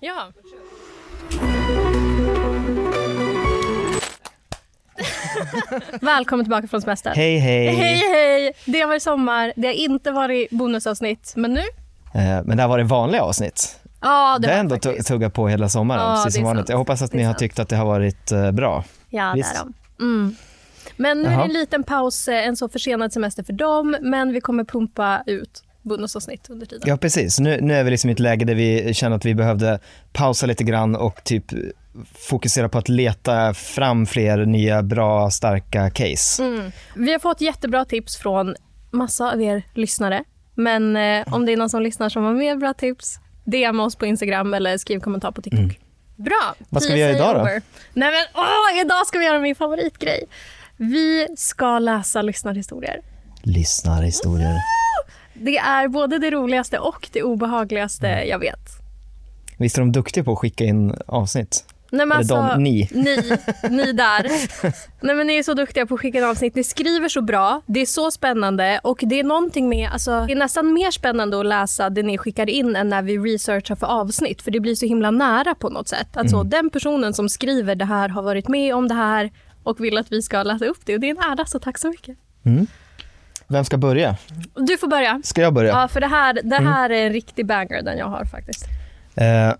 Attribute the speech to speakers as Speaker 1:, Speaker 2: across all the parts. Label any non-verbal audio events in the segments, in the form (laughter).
Speaker 1: Ja. Välkommen tillbaka från semester.
Speaker 2: Hej hej!
Speaker 1: Hej hej! Det har varit sommar, det har inte varit bonusavsnitt, men nu?
Speaker 2: Eh, Men det har varit vanliga avsnitt.
Speaker 1: Ja, det
Speaker 2: Det har
Speaker 1: har
Speaker 2: ändå
Speaker 1: faktiskt.
Speaker 2: tu- tuggat på hela sommaren,
Speaker 1: Ja,
Speaker 2: precis
Speaker 1: det är
Speaker 2: som vanligt.
Speaker 1: sant.
Speaker 2: Jag hoppas att ni
Speaker 1: är
Speaker 2: har tyckt att det har varit eh, bra.
Speaker 1: Ja,
Speaker 2: Visst.
Speaker 1: det är de. Mm. Men nu är
Speaker 2: Jaha.
Speaker 1: det en liten paus, eh, en så försenad semester för dem, men vi kommer pumpa ut bonusavsnitt under tiden.
Speaker 2: Ja, precis. Nu, nu är vi liksom i ett läge där vi känner att vi behövde pausa lite grann och typ fokusera på att leta fram fler nya, bra, starka case.
Speaker 1: Mm. Vi har fått jättebra tips från massa av er lyssnare. Men eh, om det är någon som lyssnar som har mer bra tips, DM oss på Instagram eller skriv kommentar på TikTok.
Speaker 2: Mm.
Speaker 1: Bra!
Speaker 2: Vad ska vi göra idag då?
Speaker 1: Nej men åh, idag ska vi göra min favoritgrej. Vi ska läsa lyssnarhistorier.
Speaker 2: Lyssnarhistorier.
Speaker 1: Det är både det roligaste och det obehagligaste
Speaker 2: Mm.
Speaker 1: jag vet.
Speaker 2: Visst är de duktiga på att skicka in avsnitt?
Speaker 1: Nej, men alltså,
Speaker 2: de, ni.
Speaker 1: Ni, ni (laughs) där. Nej, men ni är så duktiga på att skicka in avsnitt. Ni skriver så bra, det är så spännande och det är någonting med, alltså, det är nästan mer spännande att läsa det ni skickar in än när vi researchar för avsnitt för det blir så himla nära på något sätt. Alltså
Speaker 2: Mm.
Speaker 1: den personen som skriver det här har varit med om det här och vill att vi ska läsa upp det och det är en ära så tack så mycket.
Speaker 2: Mm. Vem ska börja?
Speaker 1: Du får börja.
Speaker 2: Ska jag börja?
Speaker 1: Ja, för det här, det
Speaker 2: Mm.
Speaker 1: här är en riktig banger den jag har faktiskt.
Speaker 2: Eh,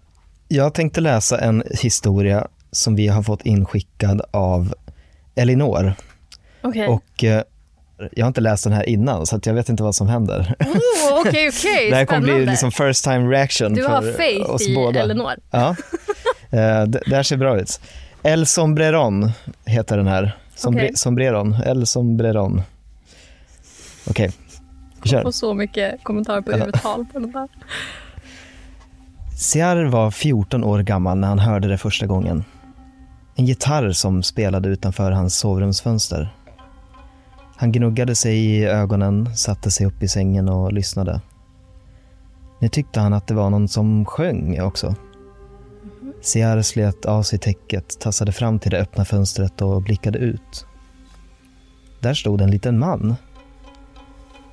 Speaker 2: jag tänkte läsa en historia som vi har fått inskickad av Elinor.
Speaker 1: Okej.
Speaker 2: Och eh, jag har inte läst den här innan så jag vet inte vad som händer.
Speaker 1: Oh, Okej, (laughs) okej.
Speaker 2: det här kommer bli liksom first time reaction
Speaker 1: Du
Speaker 2: för
Speaker 1: har faith
Speaker 2: oss
Speaker 1: i
Speaker 2: båda.
Speaker 1: Elinor. (laughs)
Speaker 2: Ja, eh, det, det här ser bra ut. El Sombreron heter den här. Sombre,
Speaker 1: Okej.
Speaker 2: Sombreron. El Sombreron. Okej,
Speaker 1: Jag
Speaker 2: kör.
Speaker 1: får så mycket kommentarer på uttal på den där.
Speaker 2: Siar var 14 år gammal när han hörde det första gången. En gitarr som spelade utanför hans sovrumsfönster. Han gnuggade sig i ögonen, satte sig upp i sängen och lyssnade. Nu tyckte han att det var någon som sjöng också. Siar slet av sig täcket, tassade fram till det öppna fönstret och blickade ut. Där stod en liten man.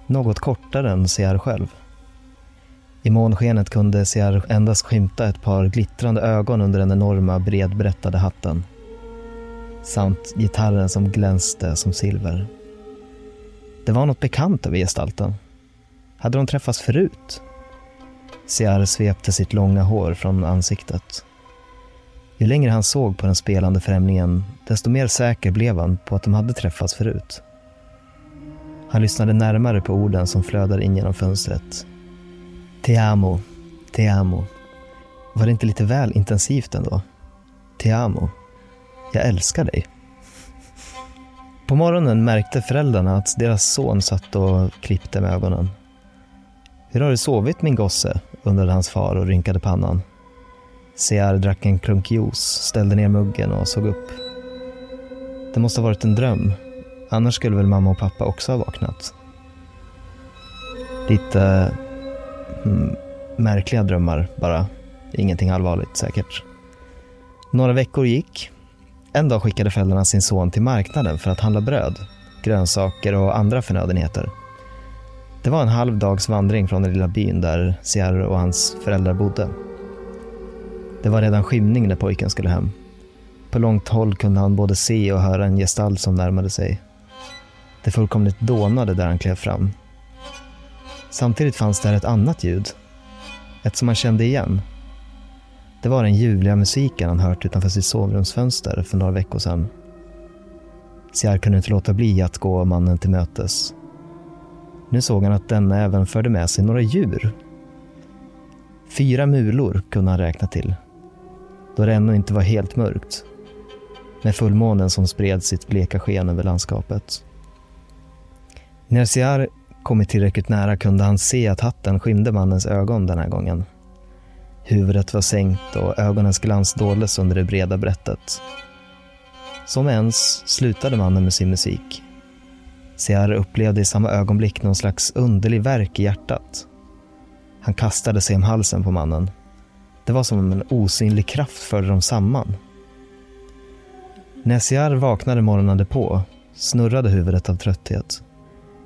Speaker 2: Något kortare än Sear själv. I månskenet kunde Sear endast skymta ett par glittrande ögon under den enorma bredbrättade hatten. Samt gitarren som glänste som silver. Det var något bekant över gestalten. Hade de träffats förut? Sear svepte sitt långa hår från ansiktet. Ju längre han såg på den spelande främlingen, desto mer säker blev han på att de hade träffats förut. Han lyssnade närmare på orden som flödade in genom fönstret Te amo, te amo. Var det inte lite väl intensivt ändå? Te amo. Jag älskar dig. På morgonen märkte föräldrarna att deras son satt och klippte med ögonen. Hur har du sovit min gosse? undrade hans far och rynkade pannan. Sear drack en klunk juice, ställde ner muggen och såg upp. Det måste ha varit en dröm. Annars skulle väl mamma och pappa också ha vaknat. Lite mm, märkliga drömmar bara. Ingenting allvarligt säkert. Några veckor gick. En dag skickade föräldrarna sin son till marknaden för att handla bröd, grönsaker och andra förnödenheter. Det var en halv dags vandring från den lilla byn där Sierre och hans föräldrar bodde. Det var redan skymning när pojken skulle hem. På långt håll kunde han både se och höra en gestalt som närmade sig. Det fullkomligt dånade där han klev fram. Samtidigt fanns där ett annat ljud. Ett som han kände igen. Det var den ljuvliga musiken han hört utanför sitt sovrumsfönster för några veckor sedan. Siar kunde inte låta bli att gå mannen till mötes. Nu såg han att denna även förde med sig några djur. Fyra mulor kunde han räkna till. Då det ännu inte var helt mörkt. Med fullmånen som spred sitt bleka sken över landskapet. När Siar kommit tillräckligt nära kunde han se att hatten skymde mannens ögon den här gången. Huvudet var sänkt och ögonens glans doldes under det breda brättet. Som ens slutade mannen med sin musik. Siar upplevde i samma ögonblick någon slags underlig värk i hjärtat. Han kastade sig om halsen på mannen. Det var som om en osynlig kraft förde dem samman. När Siar vaknade morgonen på snurrade huvudet av trötthet.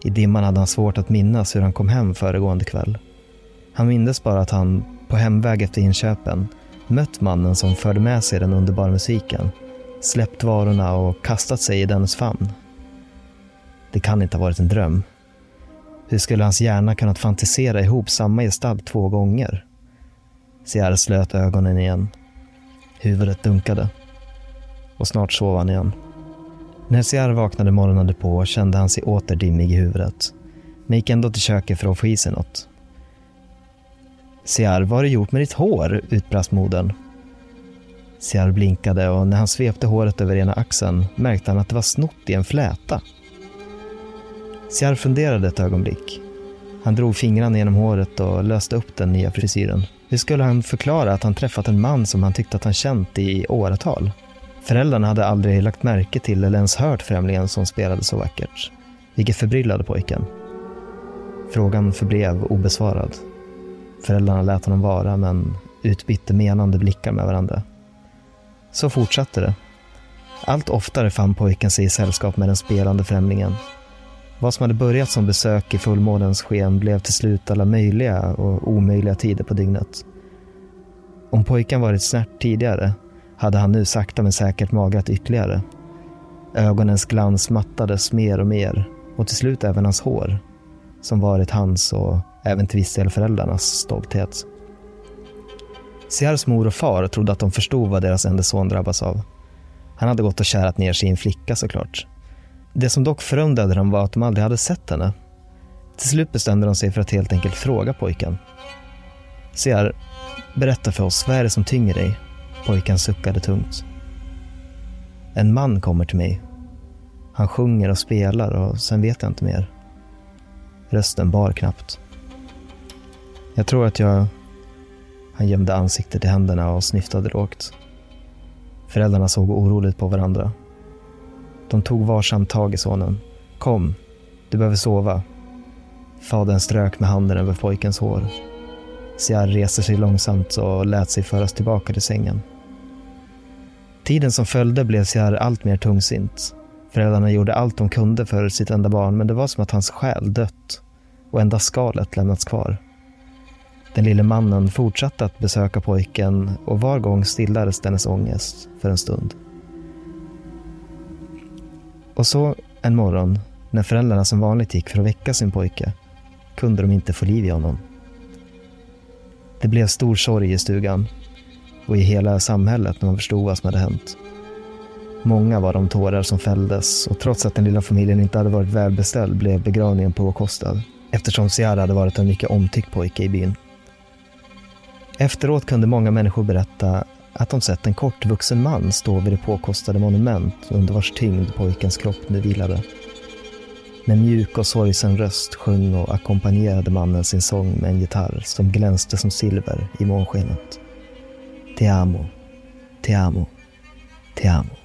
Speaker 2: I dimman hade han svårt att minnas hur han kom hem föregående kväll. Han mindes bara att han, på hemväg efter inköpen, mött mannen som förde med sig den underbara musiken, släppt varorna och kastat sig i dennes famn. Det kan inte ha varit en dröm. Hur skulle hans hjärna kunnat fantisera ihop samma gestalt två gånger? Sierra slöt ögonen igen. Huvudet dunkade. Och snart sov han igen. När Siar vaknade morgonen på kände han sig åter dimmig i huvudet. Men gick ändå till köket för att få i sig något. Siar, vad har du gjort med ditt hår? utbrast modern. Siar blinkade och när han svepte håret över ena axeln märkte han att det var snott i en fläta. Siar funderade ett ögonblick. Han drog fingrarna genom håret och löste upp den nya frisyren. Hur skulle han förklara att han träffat en man som han tyckte att han känt i åratal? Föräldrarna hade aldrig lagt märke till eller ens hört främlingen som spelade så vackert, vilket förbryllade pojken. Frågan förblev obesvarad. Föräldrarna lät honom vara, men utbytte menande blickar med varandra. Så fortsatte det. Allt oftare fann pojken sig i sällskap med den spelande främlingen. Vad som hade börjat som besök i fullmånens sken blev till slut alla möjliga och omöjliga tider på dygnet. Om pojken varit snärt tidigare hade han nu sakta men säkert magrat ytterligare. Ögonens glans mattades mer och mer och till slut även hans hår, som varit hans och även till viss del föräldrarnas stolthet. Siars mor och far trodde att de förstod vad deras enda son drabbas av. Han hade gått och kärat ner sig i en flicka såklart. Det som dock förundrade dem var att de aldrig hade sett henne. Till slut bestämde de sig för att helt enkelt fråga pojken. Siar, berätta för oss, vad är det som tynger dig? Pojken suckade tungt. En man kommer till mig. Han sjunger och spelar och sen vet jag inte mer. Rösten bar knappt. Jag tror att jag... Han gömde ansiktet i händerna och snyftade lågt. Föräldrarna såg oroligt på varandra. De tog varsamt tag i sonen. Kom, du behöver sova. Fadern strök med handen över pojkens hår. Siar reser sig långsamt och lät sig föras tillbaka till sängen. Tiden som följde blev Siar allt mer tungsint. Föräldrarna gjorde allt de kunde för sitt enda barn, men det var som att hans själ dött och endast skalet lämnats kvar. Den lille mannen fortsatte att besöka pojken och var gång stillades dennes ångest för en stund. Och så en morgon, när föräldrarna som vanligt gick för att väcka sin pojke, kunde de inte få liv i honom. Det blev stor sorg i stugan och i hela samhället när man förstod vad som hade hänt. Många var de tårar som fälldes och trots att den lilla familjen inte hade varit välbeställd blev begravningen påkostad eftersom Ciara hade varit en mycket omtyckt pojke i byn. Efteråt kunde många människor berätta att de sett en kortvuxen man stå vid det påkostade monument under vars tyngd pojkens kropp nu vilade. Med mjuk och sorgsen röst sjöng och ackompanjerade mannen sin sång med en gitarr som glänste som silver i månskenet. Te amo, te amo, te amo.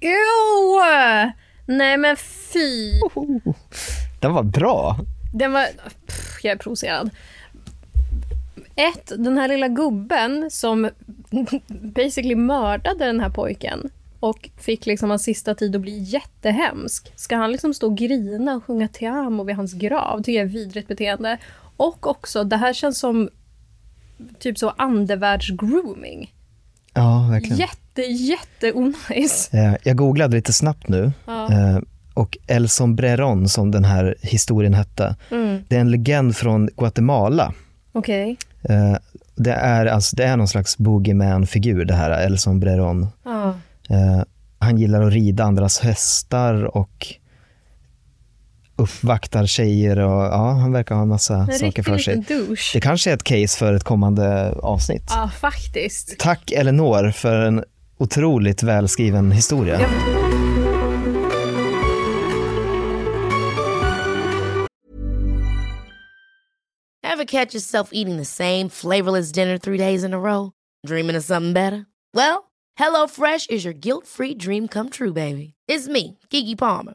Speaker 1: Ew! Nej men fy.
Speaker 2: Den var bra.
Speaker 1: Den var... Pff, jag är provocerad. Ett, den här lilla gubben som (laughs) basically mördade den här pojken och fick liksom hans sista tid att bli jättehemsk. Ska han liksom stå och grina och sjunga Te amo vid hans grav? Det är ett vidrigt beteende. Och också, det här känns som typ så andevärldsgrooming.
Speaker 2: Ja, verkligen.
Speaker 1: Jätte, jätte onajs.
Speaker 2: Eh, Jag googlade lite snabbt nu.
Speaker 1: Ja.
Speaker 2: eh, Och El Sombreron, som den här historien hette,
Speaker 1: Mm.
Speaker 2: det är en legend från Guatemala.
Speaker 1: Okej.
Speaker 2: Eh, Det är, alltså, det är någon slags boogeyman-figur det här, El Sombreron.
Speaker 1: Ja.
Speaker 2: Eh, Han gillar att rida andras hästar och uppvaktar tjejer och ja, han verkar ha en massa
Speaker 1: En
Speaker 2: saker för sig.
Speaker 1: douche.
Speaker 2: Det kanske är ett case för ett kommande avsnitt.
Speaker 1: Ja, faktiskt.
Speaker 2: Tack Elinor för en otroligt välskriven historia.
Speaker 1: Ja.
Speaker 3: Ever catch yourself eating the same flavorless dinner three days in a row? Dreaming of something better? Well, HelloFresh is your guilt-free dream come true, baby. It's me, Kiki Palmer.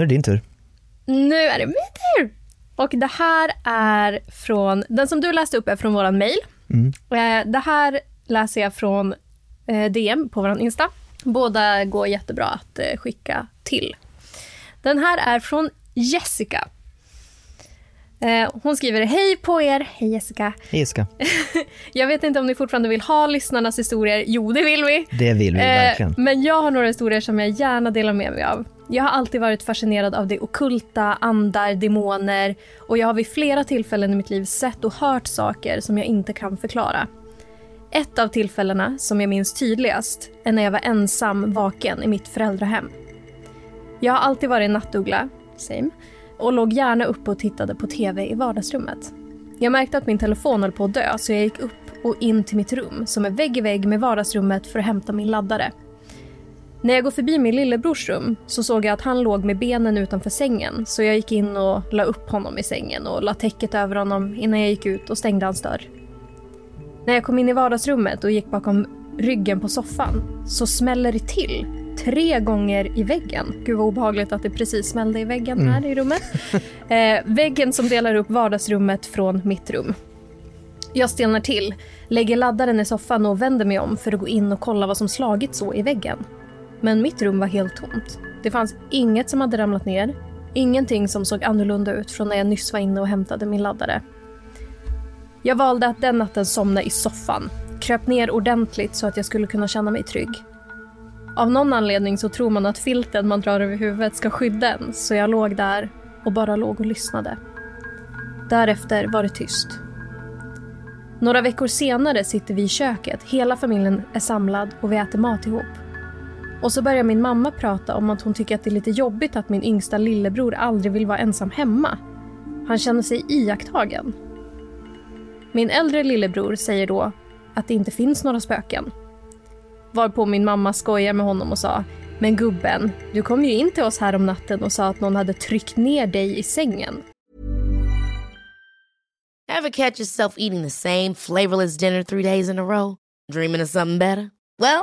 Speaker 2: Nu är det din tur.
Speaker 1: Nu är det min tur! Och det här är från, den som du läste upp är från våran mail. Eh, det här läser jag från eh, DM på våran Insta. Båda går jättebra att eh, skicka till. Den här är från Jessica. Hon skriver, hej på er, hej Jessica.
Speaker 2: Hej Jessica. (laughs)
Speaker 1: Jag vet inte om ni fortfarande vill ha lyssnarnas historier. Jo, det vill vi.
Speaker 2: Det vill vi verkligen.
Speaker 1: Men jag har några historier som jag gärna delar med mig av. Jag har alltid varit fascinerad av det okulta, andar, demoner och jag har vid flera tillfällen i mitt liv sett och hört saker som jag inte kan förklara. Ett av tillfällena, som jag minns tydligast, är när jag var ensam vaken i mitt föräldrahem. Jag har alltid varit en nattuggla, same, och låg gärna uppe och tittade på TV i vardagsrummet. Jag märkte att min telefon höll på att dö så jag gick upp och in till mitt rum som är vägg i vägg med vardagsrummet för att hämta min laddare. När jag går förbi min lillebrors rum så såg jag att han låg med benen utanför sängen så jag gick in och la upp honom i sängen och la täcket över honom innan jag gick ut och stängde hans dörr. När jag kom in i vardagsrummet och gick bakom ryggen på soffan så smäller det till tre gånger i väggen. Gud vad obehagligt att det precis smällde i väggen här i rummet. (laughs) Eh, väggen som delar upp vardagsrummet från mitt rum. Jag stelnar till, lägger laddaren i soffan och vänder mig om för att gå in och kolla vad som slagit så i väggen. Men mitt rum var helt tomt. Det fanns inget som hade ramlat ner. Ingenting som såg annorlunda ut från när jag nyss var inne och hämtade min laddare. Jag valde att den natten somna i soffan. Kröp ner ordentligt så att jag skulle kunna känna mig trygg. Av någon anledning så tror man att filten man drar över huvudet ska skydda en, så jag låg där och bara låg och lyssnade. Därefter var det tyst. Några veckor senare sitter vi i köket, hela familjen är samlad och vi äter mat ihop. Och så börjar min mamma prata om att hon tycker att det är lite jobbigt att min yngsta lillebror aldrig vill vara ensam hemma. Han känner sig iakttagen. Min äldre lillebror säger då att det inte finns några spöken. Varpå min mamma skojar med honom och sa “Men gubben, du kom ju in till oss här om natten och sa att någon hade tryckt ner dig i sängen.”
Speaker 3: Ever catch yourself eating the same flavorless dinner three days in a row? Dreaming of something better? Well,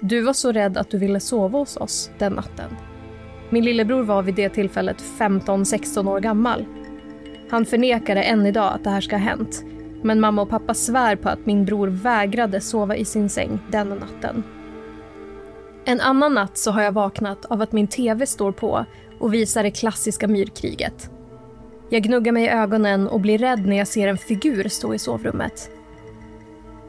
Speaker 1: Du var så rädd att du ville sova hos oss den natten. Min lillebror var vid det tillfället 15-16 år gammal. Han förnekade än idag att det här ska ha hänt. Men mamma och pappa svär på att min bror vägrade sova i sin säng den natten. En annan natt så har jag vaknat av att min TV står på och visar det klassiska myrkriget. Jag gnuggar mig i ögonen och blir rädd när jag ser en figur stå i sovrummet.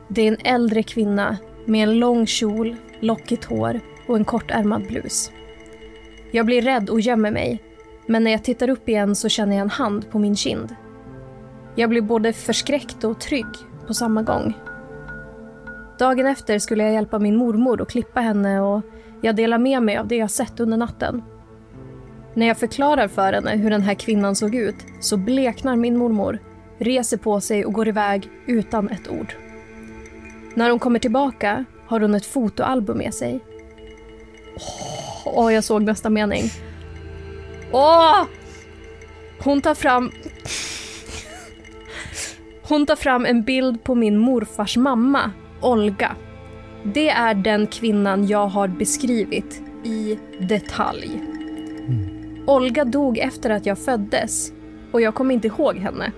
Speaker 1: Det är en äldre kvinna med en lång kjol, lockigt hår och en kortärmad blus. Jag blir rädd och gömmer mig, men när jag tittar upp igen så känner jag en hand på min kind. Jag blir både förskräckt och trygg på samma gång. Dagen efter skulle jag hjälpa min mormor och klippa henne och jag delar med mig av det jag sett under natten. När jag förklarar för henne hur den här kvinnan såg ut så bleknar min mormor, reser på sig och går iväg utan ett ord. När hon kommer tillbaka har hon ett fotoalbum med sig. Åh, jag såg nästa mening. Åh! Hon tar fram... Hon tar fram en bild på min morfars mamma, Olga. Det är den kvinnan jag har beskrivit i detalj. Olga dog efter att jag föddes och jag kommer inte ihåg henne.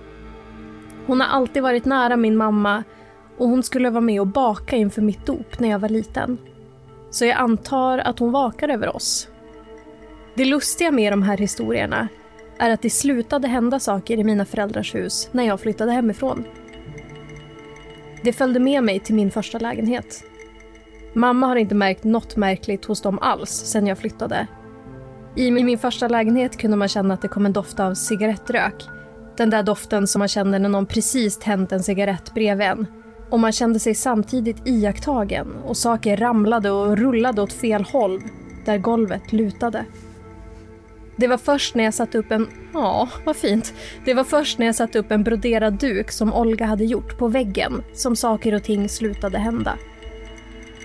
Speaker 1: Hon har alltid varit nära min mamma och hon skulle vara med och baka inför mitt dop när jag var liten. Så jag antar att hon vakar över oss. Det lustiga med de här historierna är att det slutade hända saker i mina föräldrars hus när jag flyttade hemifrån. Det följde med mig till min första lägenhet. Mamma har inte märkt något märkligt hos dem alls sedan jag flyttade. I min första lägenhet kunde man känna att det kom en doft av cigarettrök. Den där doften som man känner när någon precis tänt en cigarett bredvid en. Och man kände sig samtidigt iakttagen och saker ramlade och rullade åt fel håll där golvet lutade. Det var först när jag satte upp en... Ja, vad fint. Det var först när jag satte upp en broderad duk som Olga hade gjort på väggen som saker och ting slutade hända.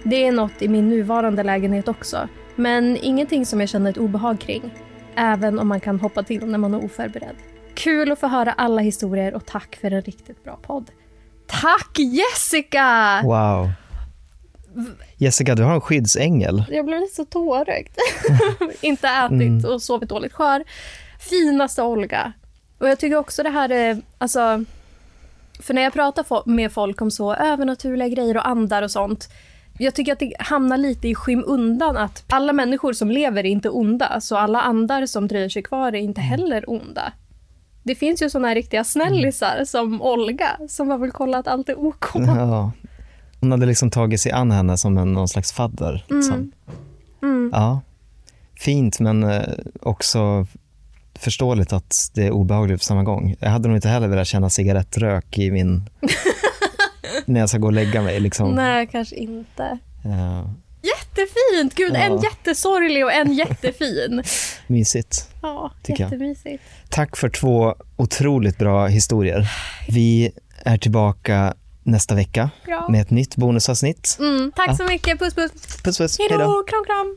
Speaker 1: Det är något i min nuvarande lägenhet också, men ingenting som jag känner ett obehag kring. Även om man kan hoppa till när man är oförberedd. Kul att få höra alla historier och tack för en riktigt bra podd. Tack Jessica!
Speaker 2: Wow. Jessica, du har en skyddsängel.
Speaker 1: Jag blev lite så tårögd. (laughs) Inte ätit och sovit dåligt. Skör. Finaste Olga. Och jag tycker också det här är, alltså, för när jag pratar med folk om så övernaturliga grejer och andar och sånt, jag tycker att det hamnar lite i skymundan att alla människor som lever är inte onda, så alla andar som dröjer sig kvar är inte heller onda. Det finns ju såna här riktiga snällisar som Olga, som har väl kollat att allt är OK. (laughs)
Speaker 2: Ja. Hon hade liksom tagit sig an henne som en, någon slags fadder. Liksom.
Speaker 1: Mm.
Speaker 2: Ja. Fint, men eh, också förståeligt att det är obehagligt på samma gång. Jag hade nog inte heller velat känna cigarettrök i min... (laughs) när jag ska gå och lägga mig. Liksom.
Speaker 1: Nej, kanske inte.
Speaker 2: Ja.
Speaker 1: Jättefint! Gud,
Speaker 2: Ja.
Speaker 1: en jättesorglig och en (laughs) jättefin.
Speaker 2: Mysigt.
Speaker 1: Ja,
Speaker 2: Tycker jag.
Speaker 1: jättemysigt.
Speaker 2: Tack för två otroligt bra historier. Vi är tillbaka nästa vecka
Speaker 1: Ja.
Speaker 2: med ett nytt bonusavsnitt.
Speaker 1: Mm, tack så mycket. Puss, puss.
Speaker 2: Puss puss,
Speaker 1: Hej då. Kram, kram.